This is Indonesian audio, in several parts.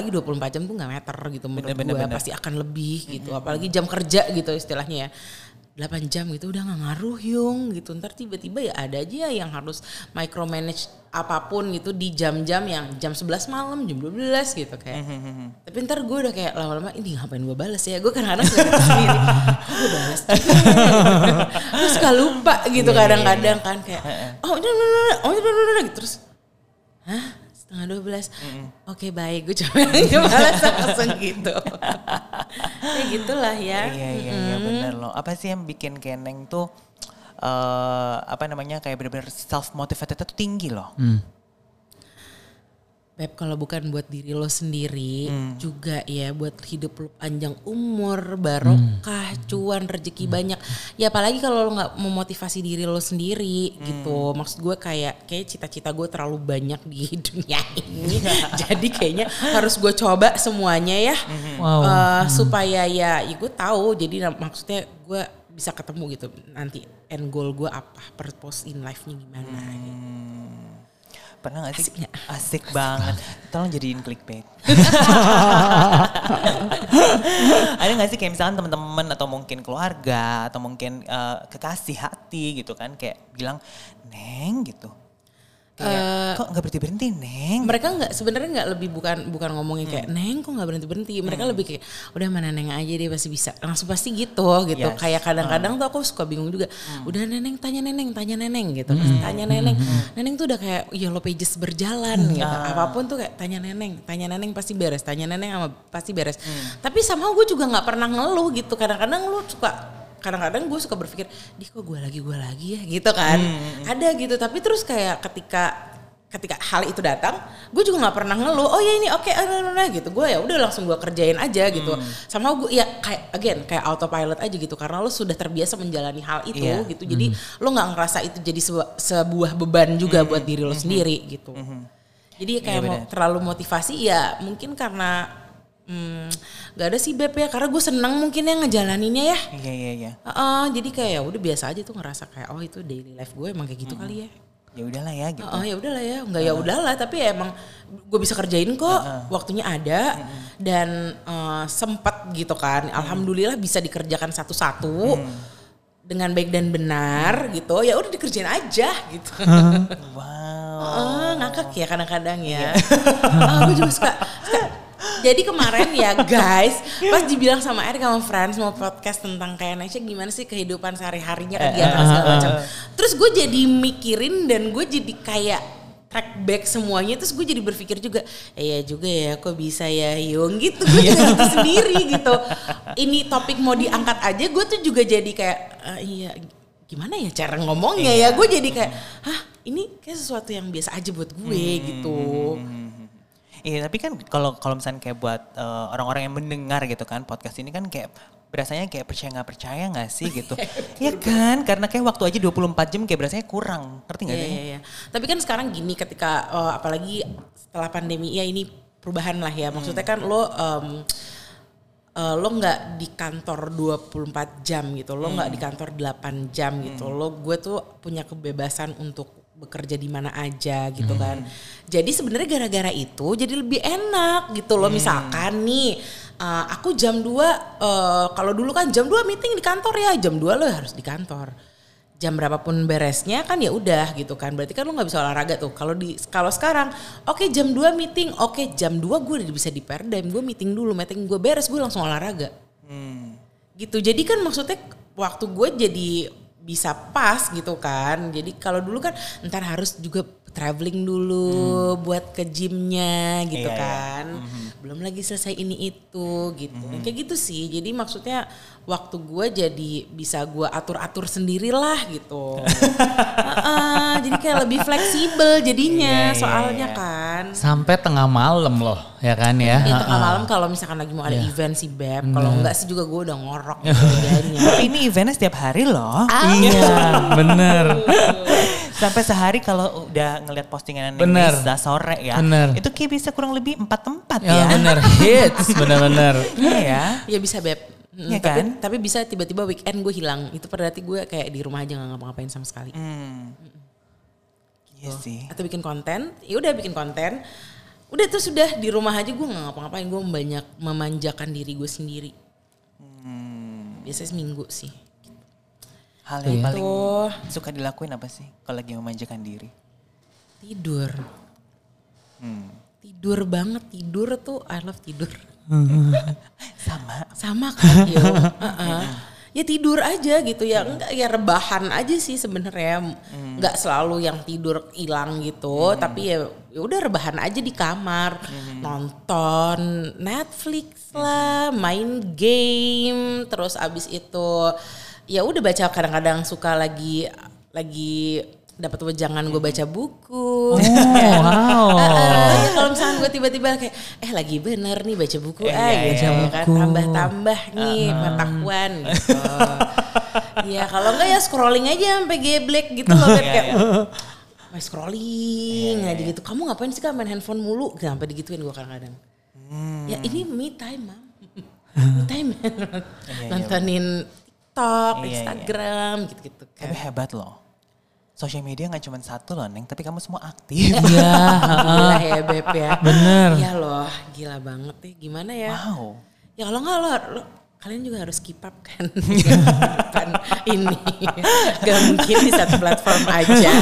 apalagi 24 jam tuh nggak meter gitu menurut Bener, gue bener. pasti akan lebih gitu apalagi jam kerja gitu istilahnya ya. 8 jam gitu udah nggak ngaruh yung gitu. Ntar tiba-tiba ya ada aja yang harus micromanage apa pun gitu di jam-jam yang jam 11 malam jam 12 gitu kayak. Tapi ntar gue udah kayak lama-lama ini ngapain gue balas ya? Gue kadang-kadang sendiri gue balas juga ya?" terus suka lupa gitu kadang-kadang kan kayak oh ini oh gitu terus hah setengah dua belas. Oke baik gue coba balas langsung gitu. Ya gitulah ya. Iya iya iya bener loh. Apa sih yang bikin Keneng tuh eh apa namanya kayak bener-bener self motivated tuh tinggi loh. Beb kalau bukan buat diri lo sendiri juga ya buat hidup lo panjang umur barokah cuan rezeki banyak. Ya apalagi kalau lo nggak memotivasi diri lo sendiri gitu. Maksud gue kayak kayak cita-cita gue terlalu banyak di dunia ini. Jadi kayaknya harus gue coba semuanya ya. Wow. Eh, supaya ya, ya gue tahu. Jadi maksudnya gue bisa ketemu gitu. Nanti end goal gue apa? Purpose in life-nya gimana gitu. Pernah gak sih? Asik nggak? Asik banget. Tolong jadiin clickbait. Ada gak sih kayak misalkan teman-teman atau mungkin keluarga atau mungkin eh, kekasih hati gitu kan kayak bilang neng gitu. Kayak kok nggak berhenti berhenti neng? mereka nggak sebenarnya nggak lebih bukan bukan ngomongin kayak neng kok nggak berhenti berhenti mereka lebih kayak udah mana neng aja dia pasti bisa. Langsung pasti gitu gitu. Yes. kayak kadang-kadang tuh aku suka bingung juga udah neneng tanya neneng tanya neneng gitu. Terus tanya neneng. Neneng tuh udah kayak yellow pages berjalan gitu. Apa pun tuh kayak tanya neneng tanya neneng pasti beres tanya neneng sama pasti beres. Tapi sama gue juga nggak pernah ngeluh gitu. Kadang-kadang lu suka kadang-kadang gue suka berpikir di kok gue lagi gue lagi ya? Gitu kan. Ada gitu. Tapi terus kayak ketika ketika hal itu datang gue juga nggak pernah ngeluh oh ya ini oke ah, nah, nah, nah, gitu. Gue ya udah langsung gue kerjain aja gitu. Sama gue ya kayak again kayak autopilot aja gitu. Karena lo sudah terbiasa menjalani hal itu Iya. gitu. Jadi lo nggak ngerasa itu jadi sebuah, sebuah beban juga buat diri lo sendiri gitu. Jadi kayak Iya, mau terlalu motivasi ya mungkin karena hmm, nggak ada sih beb ya karena gue seneng mungkin ya ngejalaninnya ya Iya iya iya. Heeh, jadi kayak ya udah biasa aja tuh ngerasa kayak oh itu daily life gue emang kayak gitu kali ya. Ya udahlah ya gitu. Oh ya udahlah ya, enggak ya udahlah tapi ya emang gue bisa kerjain kok, waktunya ada dan eh, sempat gitu kan. Alhamdulillah bisa dikerjakan satu-satu dengan baik dan benar gitu. Ya udah dikerjain aja gitu. Wow. Oh, ngakak ya kadang-kadang ya. oh, gue juga suka, suka. Jadi kemarin ya guys, pas dibilang sama Erik sama Friends mau podcast tentang kayak Nesha gimana sih kehidupan sehari-harinya kegiatan segala macam. Terus gue jadi mikirin dan gue jadi kayak track back semuanya. Terus gue jadi berpikir juga iya juga ya kok bisa ya Yung gitu gue juga gitu sendiri gitu. Ini topik mau diangkat aja gue tuh juga jadi kayak "Eh, iya gimana ya cara ngomongnya ya? Gue jadi kayak hah ini kayak sesuatu yang biasa aja buat gue gitu Iya tapi kan kalau kalau misalnya kayak buat eh, orang-orang yang mendengar gitu kan podcast ini kan kayak berasanya kayak percaya nggak percaya nggak sih gitu. Iya kan karena kayak waktu aja 24 jam kayak berasanya kurang. Ngerti nggak Iya, sih? iya, iya. Tapi kan sekarang gini ketika eh, apalagi setelah pandemi ya ini perubahan lah ya. Maksudnya kan lo em, eh, lo nggak di kantor 24 jam gitu. Lo nggak di kantor 8 jam gitu. Lo gue tuh punya kebebasan untuk bekerja di mana aja gitu kan. Jadi sebenarnya gara-gara itu jadi lebih enak gitu loh. Misalkan nih eh, aku jam 2 eh, kalau dulu kan jam 2 meeting di kantor ya, jam 2 lo harus di kantor. Jam berapapun beresnya kan ya udah gitu kan. Berarti kan lo nggak bisa olahraga tuh. Kalau di kalau sekarang oke jam 2 meeting oke jam 2 gue udah bisa di perdem gue meeting dulu meeting gue beres gue langsung olahraga. Hmm. gitu. Jadi kan maksudnya waktu gue jadi bisa pas gitu kan jadi kalau dulu kan ntar harus juga traveling dulu buat ke gymnya gitu Iya, iya. kan belum lagi selesai ini itu gitu kayak gitu sih jadi maksudnya waktu gue jadi bisa gue atur atur sendirilah gitu Heeh, jadi kayak lebih fleksibel jadinya Iya, iya, soalnya iya. kan Sampai tengah malam loh, ya kan ya. itu tengah Heeh. malam kalau misalkan lagi mau ada Iya. event sih beb kalau enggak sih juga gue udah ngorok gitu Tapi ini eventnya setiap hari loh. Iya, bener. Sampai sehari kalau udah ngeliat postingan yang Bener. bisa sore ya. Bener. Itu kayak bisa kurang lebih empat tempat Ya ya. bener, hits, bener-bener. Iya ya. Ya bisa beb. Mm, Iya tapi, kan? tapi bisa tiba-tiba weekend gue hilang. Itu berarti gue kayak di rumah aja nggak ngapa-ngapain sama sekali. Hmm. Iya sih. Atau bikin konten, ya udah bikin konten. udah terus sudah di rumah aja gue nggak ngapa-ngapain gue banyak memanjakan diri gue sendiri biasanya seminggu sih Hal yang paling tuh suka dilakuin apa sih kalau lagi memanjakan diri? tidur. Hmm. tidur banget. Tidur tuh I love tidur. Sama. sama kan? Yo. Heeh. ya tidur aja gitu. Ya enggak ya rebahan aja sih sebenarnya. Nggak selalu yang tidur hilang gitu. Tapi ya ya udah rebahan aja di kamar. Nonton Netflix lah main game. Terus abis itu ya udah baca kadang-kadang suka lagi lagi dapat wejangan gue baca buku Oh, wow. Heeh, ya kalau misalnya gue tiba-tiba kayak eh lagi bener nih baca buku Iya, ah iya, gitu iya. ya kan tambah-tambah nih pengetahuan gitu. ya kalau enggak ya scrolling aja sampai geblek gitu loh kan Iya, kayak iya. Wah scrolling aja gitu. Kamu ngapain sih kan main handphone mulu? Sampai digituin gue kadang-kadang. Ya ini me time, Mam. me time. Nontonin TikTok, Iya, iya. Instagram gitu-gitu kan. Tapi hebat loh. Sosial media nggak cuma satu loh, Neng. Tapi kamu semua aktif. Iya, Gila ya Beb ya. Bener. Iya loh, gila banget nih. Gimana ya? wow. Ya kalau nggak lo, lo- kalian juga harus keep up kan. kan ini. Gak mungkin di satu platform aja.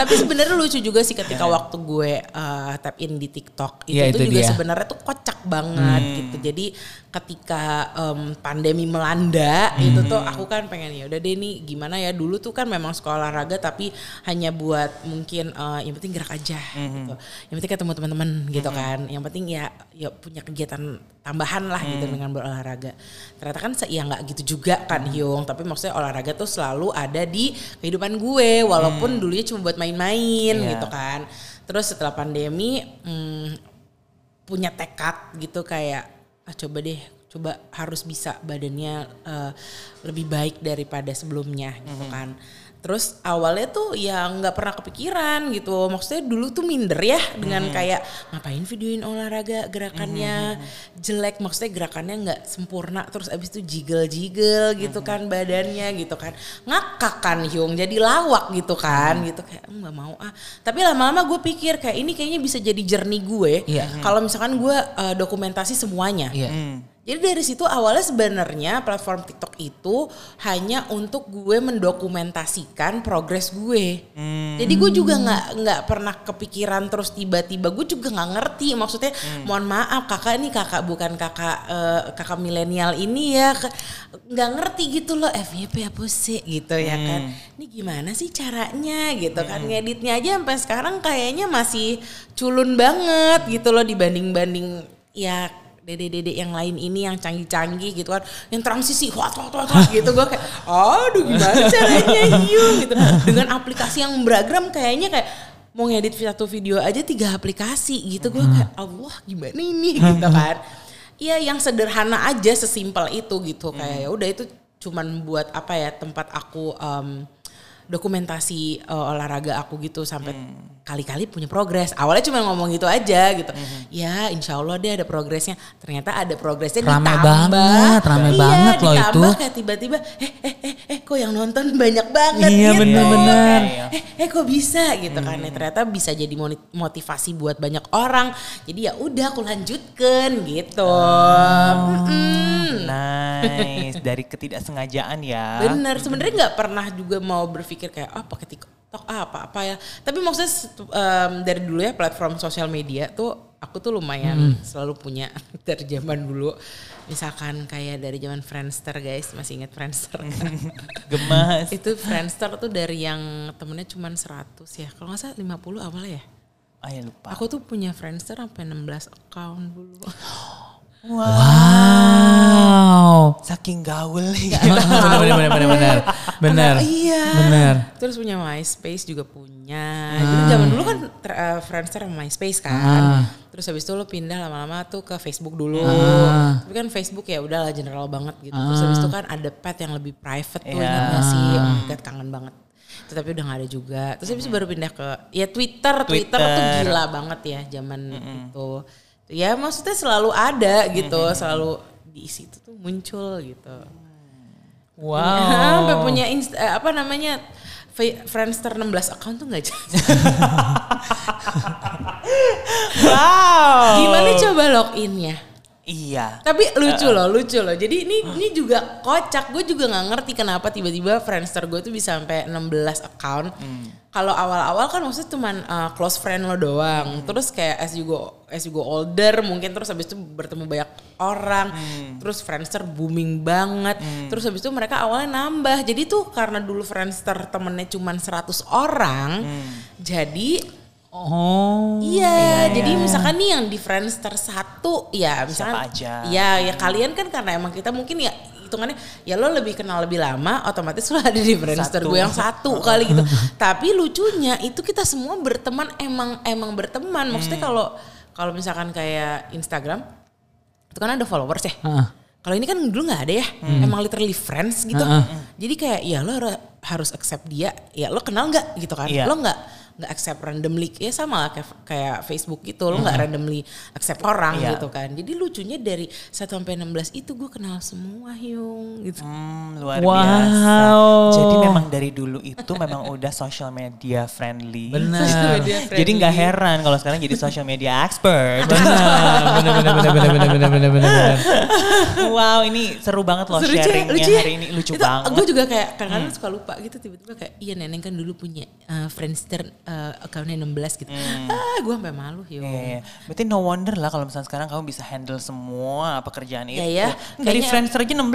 Tapi sebenarnya lucu juga sih ketika waktu gue uh, tap in di TikTok. Itu, Iya, tuh itu juga sebenarnya tuh kocak banget gitu. Jadi ketika um, pandemi melanda itu tuh aku kan pengen ya udah deh nih gimana ya dulu tuh kan memang sekolah olahraga tapi hanya buat mungkin uh, yang penting gerak aja gitu. Yang penting ketemu teman-teman gitu kan. Yang penting ya ya punya kegiatan tambahan lah gitu dengan berolahraga. Ternyata kan ya nggak gitu juga kan Hyung, tapi maksudnya olahraga tuh selalu ada di kehidupan gue walaupun dulunya cuma buat main-main Iya. gitu kan. Terus setelah pandemi hmm, punya tekad gitu kayak ah coba deh coba harus bisa badannya eh, lebih baik daripada sebelumnya gitu kan terus awalnya tuh ya nggak pernah kepikiran gitu. Maksudnya dulu tuh minder ya dengan kayak ngapain videoin olahraga gerakannya jelek? Maksudnya gerakannya nggak sempurna terus abis itu jigel-jigel gitu kan badannya gitu kan. Ngakak kan Hyung jadi lawak gitu kan gitu. Kayak "Hmm, nggak mau ah. Tapi lama-lama gue pikir kayak ini kayaknya bisa jadi jernih gue Iya. kalau misalkan gue uh, dokumentasi semuanya. Iya. Hmm. Jadi dari situ awalnya sebenarnya platform TikTok itu hanya untuk gue mendokumentasikan progres gue. Jadi gue juga nggak nggak pernah kepikiran terus tiba-tiba. Gue juga nggak ngerti maksudnya. Mohon maaf kakak ini kakak bukan kakak eh, kakak milenial ini ya. Nggak ngerti gitu loh. FYP apa sih? Gitu ya kan. Ini gimana sih caranya? Gitu kan. Ngeditnya aja sampai sekarang kayaknya masih culun banget gitu loh dibanding-banding ya dede-dede yang lain ini yang canggih-canggih gitu kan. Yang transisi wat wat, wat gitu. Gue kayak aduh gimana caranya yuk gitu. Dengan aplikasi yang beragam kayaknya kayak mau ngedit satu video aja tiga aplikasi gitu. Gue kayak Allah gimana ini? Gitu kan. Iya yang sederhana aja sesimpel itu gitu. Kayak ya udah itu cuman buat apa ya tempat aku em, dokumentasi eh, olahraga aku gitu sampai kali-kali punya progres. Awalnya cuma ngomong gitu aja gitu. Ya insya Allah deh ada progresnya. Ternyata ada progresnya Rame ditambah. banget, rame iya, banget loh ditambah itu. kayak tiba-tiba eh eh eh eh kok yang nonton banyak banget Iya, gitu. bener-bener. Eh eh kok bisa gitu kan. Ya, ternyata bisa jadi motivasi buat banyak orang. Jadi ya udah aku lanjutkan gitu. Mm-mm. Nice. Dari ketidaksengajaan ya. Bener, sebenarnya nggak pernah juga mau berpikir kayak oh pakai TikTok ah, apa apa ya. Tapi maksudnya em, dari dulu ya platform sosial media tuh aku tuh lumayan selalu punya dari zaman dulu. Misalkan kayak dari zaman Friendster guys, masih inget Friendster? Gemas. Itu Friendster tuh dari yang temennya cuma 100 ya. Kalau nggak salah 50 awalnya ya. Ah ya lupa. Aku tuh punya Friendster sampai 16 account dulu. Wow. Saking gaul nih. bener bener bener bener bener bener iya. bener Terus punya MySpace juga punya. Dulu zaman dulu kan ter- eh, Friendster sama MySpace kan. Ah. Terus habis itu lo pindah lama-lama tuh ke Facebook dulu. Ah. Tapi kan Facebook ya udahlah general banget gitu. Terus habis itu kan ada pet yang lebih private tuh Iya. ingat gak sih? Oh my God kangen banget. Itu tapi udah gak ada juga. Terus habis itu baru pindah ke ya Twitter. Twitter, tuh Twitter. gila banget ya zaman itu. Ya maksudnya selalu ada gitu, selalu di situ tuh muncul gitu. wow Sampai punya inst- eh, apa namanya Friendster 16 account tuh nggak jelas. wow. Gimana coba loginnya? Iya. Tapi lucu loh, lucu loh. Jadi ini ini juga kocak. Gue juga nggak ngerti kenapa tiba-tiba Friendster gue tuh bisa sampai 16 account. Kalau awal-awal kan maksudnya cuman uh, close friend lo doang. Terus kayak as you go as you go older mungkin terus habis itu bertemu banyak orang. Terus Friendster booming banget. Terus habis itu mereka awalnya nambah. Jadi tuh karena dulu Friendster temennya cuman 100 orang. Jadi Oh. Iya, jadi misalkan nih yang di Friendster satu, ya misalkan, Siapa aja. ya ya kalian kan karena emang kita mungkin ya hitungannya ya lo lebih kenal lebih lama, otomatis lo ada di Friendster gue yang satu kali gitu. Tapi lucunya itu kita semua berteman emang emang berteman. Maksudnya Hmm. kalau kalau misalkan kayak Instagram itu kan ada followers ya. Heeh. Kalau ini kan dulu nggak ada ya, Hmm. emang literally friends gitu. Jadi kayak ya lo har- harus accept dia, ya lo kenal nggak gitu kan? Iya. Lo nggak nggak accept randomly, ya sama lah kayak, kayak Facebook gitu, lo nggak randomly accept orang Iya. gitu kan. Jadi lucunya dari 1 sampai 16 itu gue kenal semua Hyung gitu. Hmm, luar Wow. biasa. Jadi memang dari dulu itu memang udah social media friendly. Benar. Jadi nggak heran kalau sekarang jadi social media expert. Benar, benar, benar, benar, benar, benar, benar, benar. Wow, ini seru banget loh Seru, sharingnya Lucu ya? hari ini lucu Itu banget. Hmm. Gue juga kayak kadang-kadang suka lupa gitu tiba-tiba kayak iya neneng kan dulu punya uh, Friendster uh, accountnya 16 gitu. Ah gue sampai malu. Hmm. Iya, iya. Berarti no wonder lah kalau misalnya sekarang kamu bisa handle semua pekerjaan Iya, itu. ya. Dari Kayaknya- Friendster aja 16.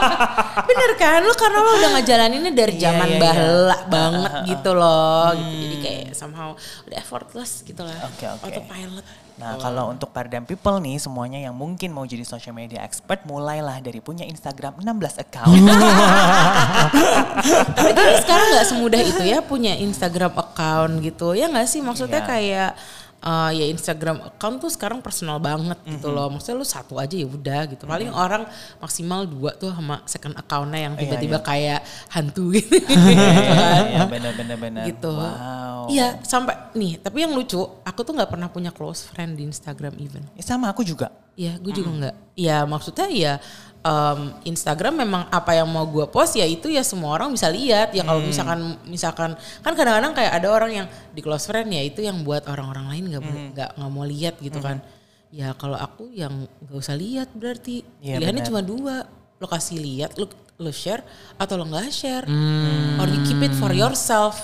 Bener kan lu karena lo udah ngejalaninnya dari Iya, zaman iya, iya. bahla banget gitu loh gitu. Jadi kayak somehow udah effortless gitu lah. Oke, oke. Autopilot. Nah kalau untuk Paradigm People nih semuanya yang mungkin mau jadi social media expert mulailah dari punya Instagram 16 account. Tapi kan sekarang nggak semudah itu ya punya Instagram account gitu. Ya nggak sih maksudnya Iya. kayak uh, ya Instagram account tuh sekarang personal banget gitu Mhm. loh. Maksudnya lu satu aja ya udah gitu. Paling orang maksimal dua tuh sama second accountnya yang Iya, tiba-tiba iya. kayak hantu gitu. Iya benar-benar benar. gitu. Wow. Iya sampai nih. Tapi yang lucu, aku tuh nggak pernah punya close friend di Instagram even. Ya, sama aku juga. Iya, gue juga nggak. Ya maksudnya ya em, Instagram memang apa yang mau gue post ya itu ya semua orang bisa lihat. Ya kalau misalkan misalkan kan kadang-kadang kayak ada orang yang di close friend ya itu yang buat orang-orang lain nggak nggak nggak mau lihat gitu kan. Ya kalau aku yang nggak usah lihat berarti Iya, pilihannya benar. cuma dua. Lo kasih lihat, lo lo share atau lo nggak share. Or you keep it for yourself.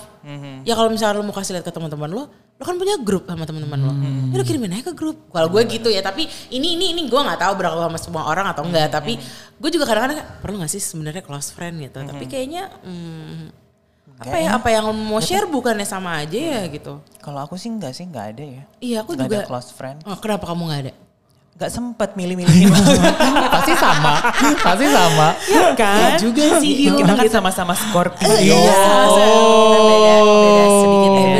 Ya kalau misalnya lo mau kasih lihat ke teman-teman lo, lo kan punya grup sama teman-teman lo. Ya lo kirimin aja ke grup. Kalau gue gitu ya, tapi ini ini ini gue nggak tahu berlaku sama semua orang atau enggak. Tapi gue juga kadang-kadang perlu nggak sih sebenarnya close friend gitu. Tapi kayaknya hmm, apa ya apa yang mau share bukannya sama aja ya gitu. Kalau aku sih enggak sih, enggak ada ya. Iya aku Nggak juga. ada close friend. Oh, kenapa kamu nggak ada? Gak sempet milih-milih Pasti sama, pasti sama. kan? juga sih, Hyung. Kita kan sama-sama Scorpio. Iya, sama-sama.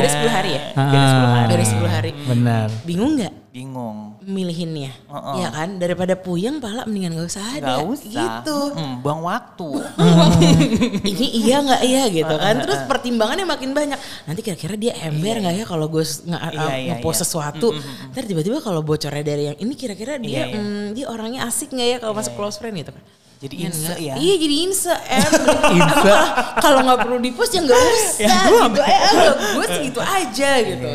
Beda. Beda 10 hari ya? Beda 10 hari. Beda 10 hari. Benar. Bingung nggak Bingung. milihinnya? Heeh. Ya kan? Daripada puyeng pala mendingan gak usah ada. Gak usah. Gitu. Mm, buang waktu. Ini iya nggak iya gitu kan. Terus pertimbangannya makin banyak. Nanti kira-kira dia ember nggak ya kalau gue nge- Iya, iya, nge-post iya. sesuatu. Ntar tiba-tiba kalau bocornya dari yang ini kira-kira dia Iya, iya. hmm, dia orangnya asik nggak ya kalau masuk close friend gitu kan. Jadi Iya inse nggak? ya. Iya jadi inse em. Inse. Kalau nggak perlu di post ya nggak usah gitu. Eh, gue segitu aja gitu.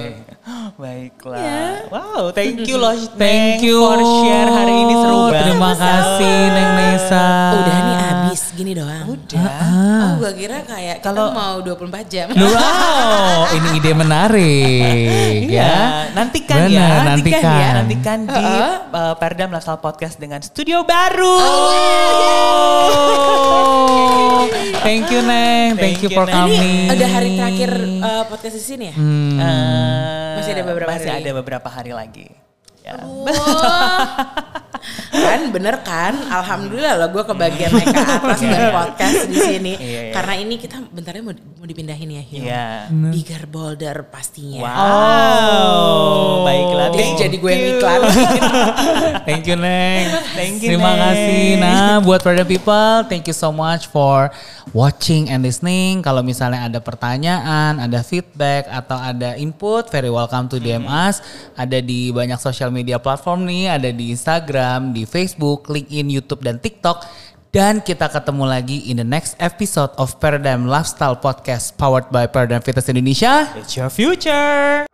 Baiklah. Iya. Wow, thank you loh. Thank you. for share hari ini seru banget. Terima kasih Neng Nesa. Udah nih abis gini doang. Udah. Oh gue kira kayak Kalau- mau 24 jam. Wow, ini ide menarik Iya, ya. nantikan Benar, ya, nantikan. ya, nantikan di uh, Perdam Lifestyle Podcast dengan studio baru. Oh, thank you Neng, thank, Thank you for Neng. coming. Ini udah hari terakhir uh, podcast di sini ya? Hmm. Eh, Masih ada beberapa masih hari. ada beberapa hari lagi. Ya. Kan bener kan? Alhamdulillah loh gue kebagian naik ke atas dan podcast di sini. Iya, iya. Karena ini kita bentarnya mau, mau dipindahin ya. Hyung. Iya. Bigger bolder pastinya. Wow. Baiklah. Jadi thank jadi gue yang you. iklan. Thank you Neng. Thank you, Terima Neng. kasih. Nah, buat the people, thank you so much for watching and listening. Kalau misalnya ada pertanyaan, ada feedback atau ada input, very welcome to DM us. Ada di banyak social media platform nih, ada di Instagram, di Facebook, LinkedIn, YouTube dan TikTok. Dan kita ketemu lagi in the next episode of Paradigm Lifestyle Podcast powered by Paradigm Fitness Indonesia. It's your future.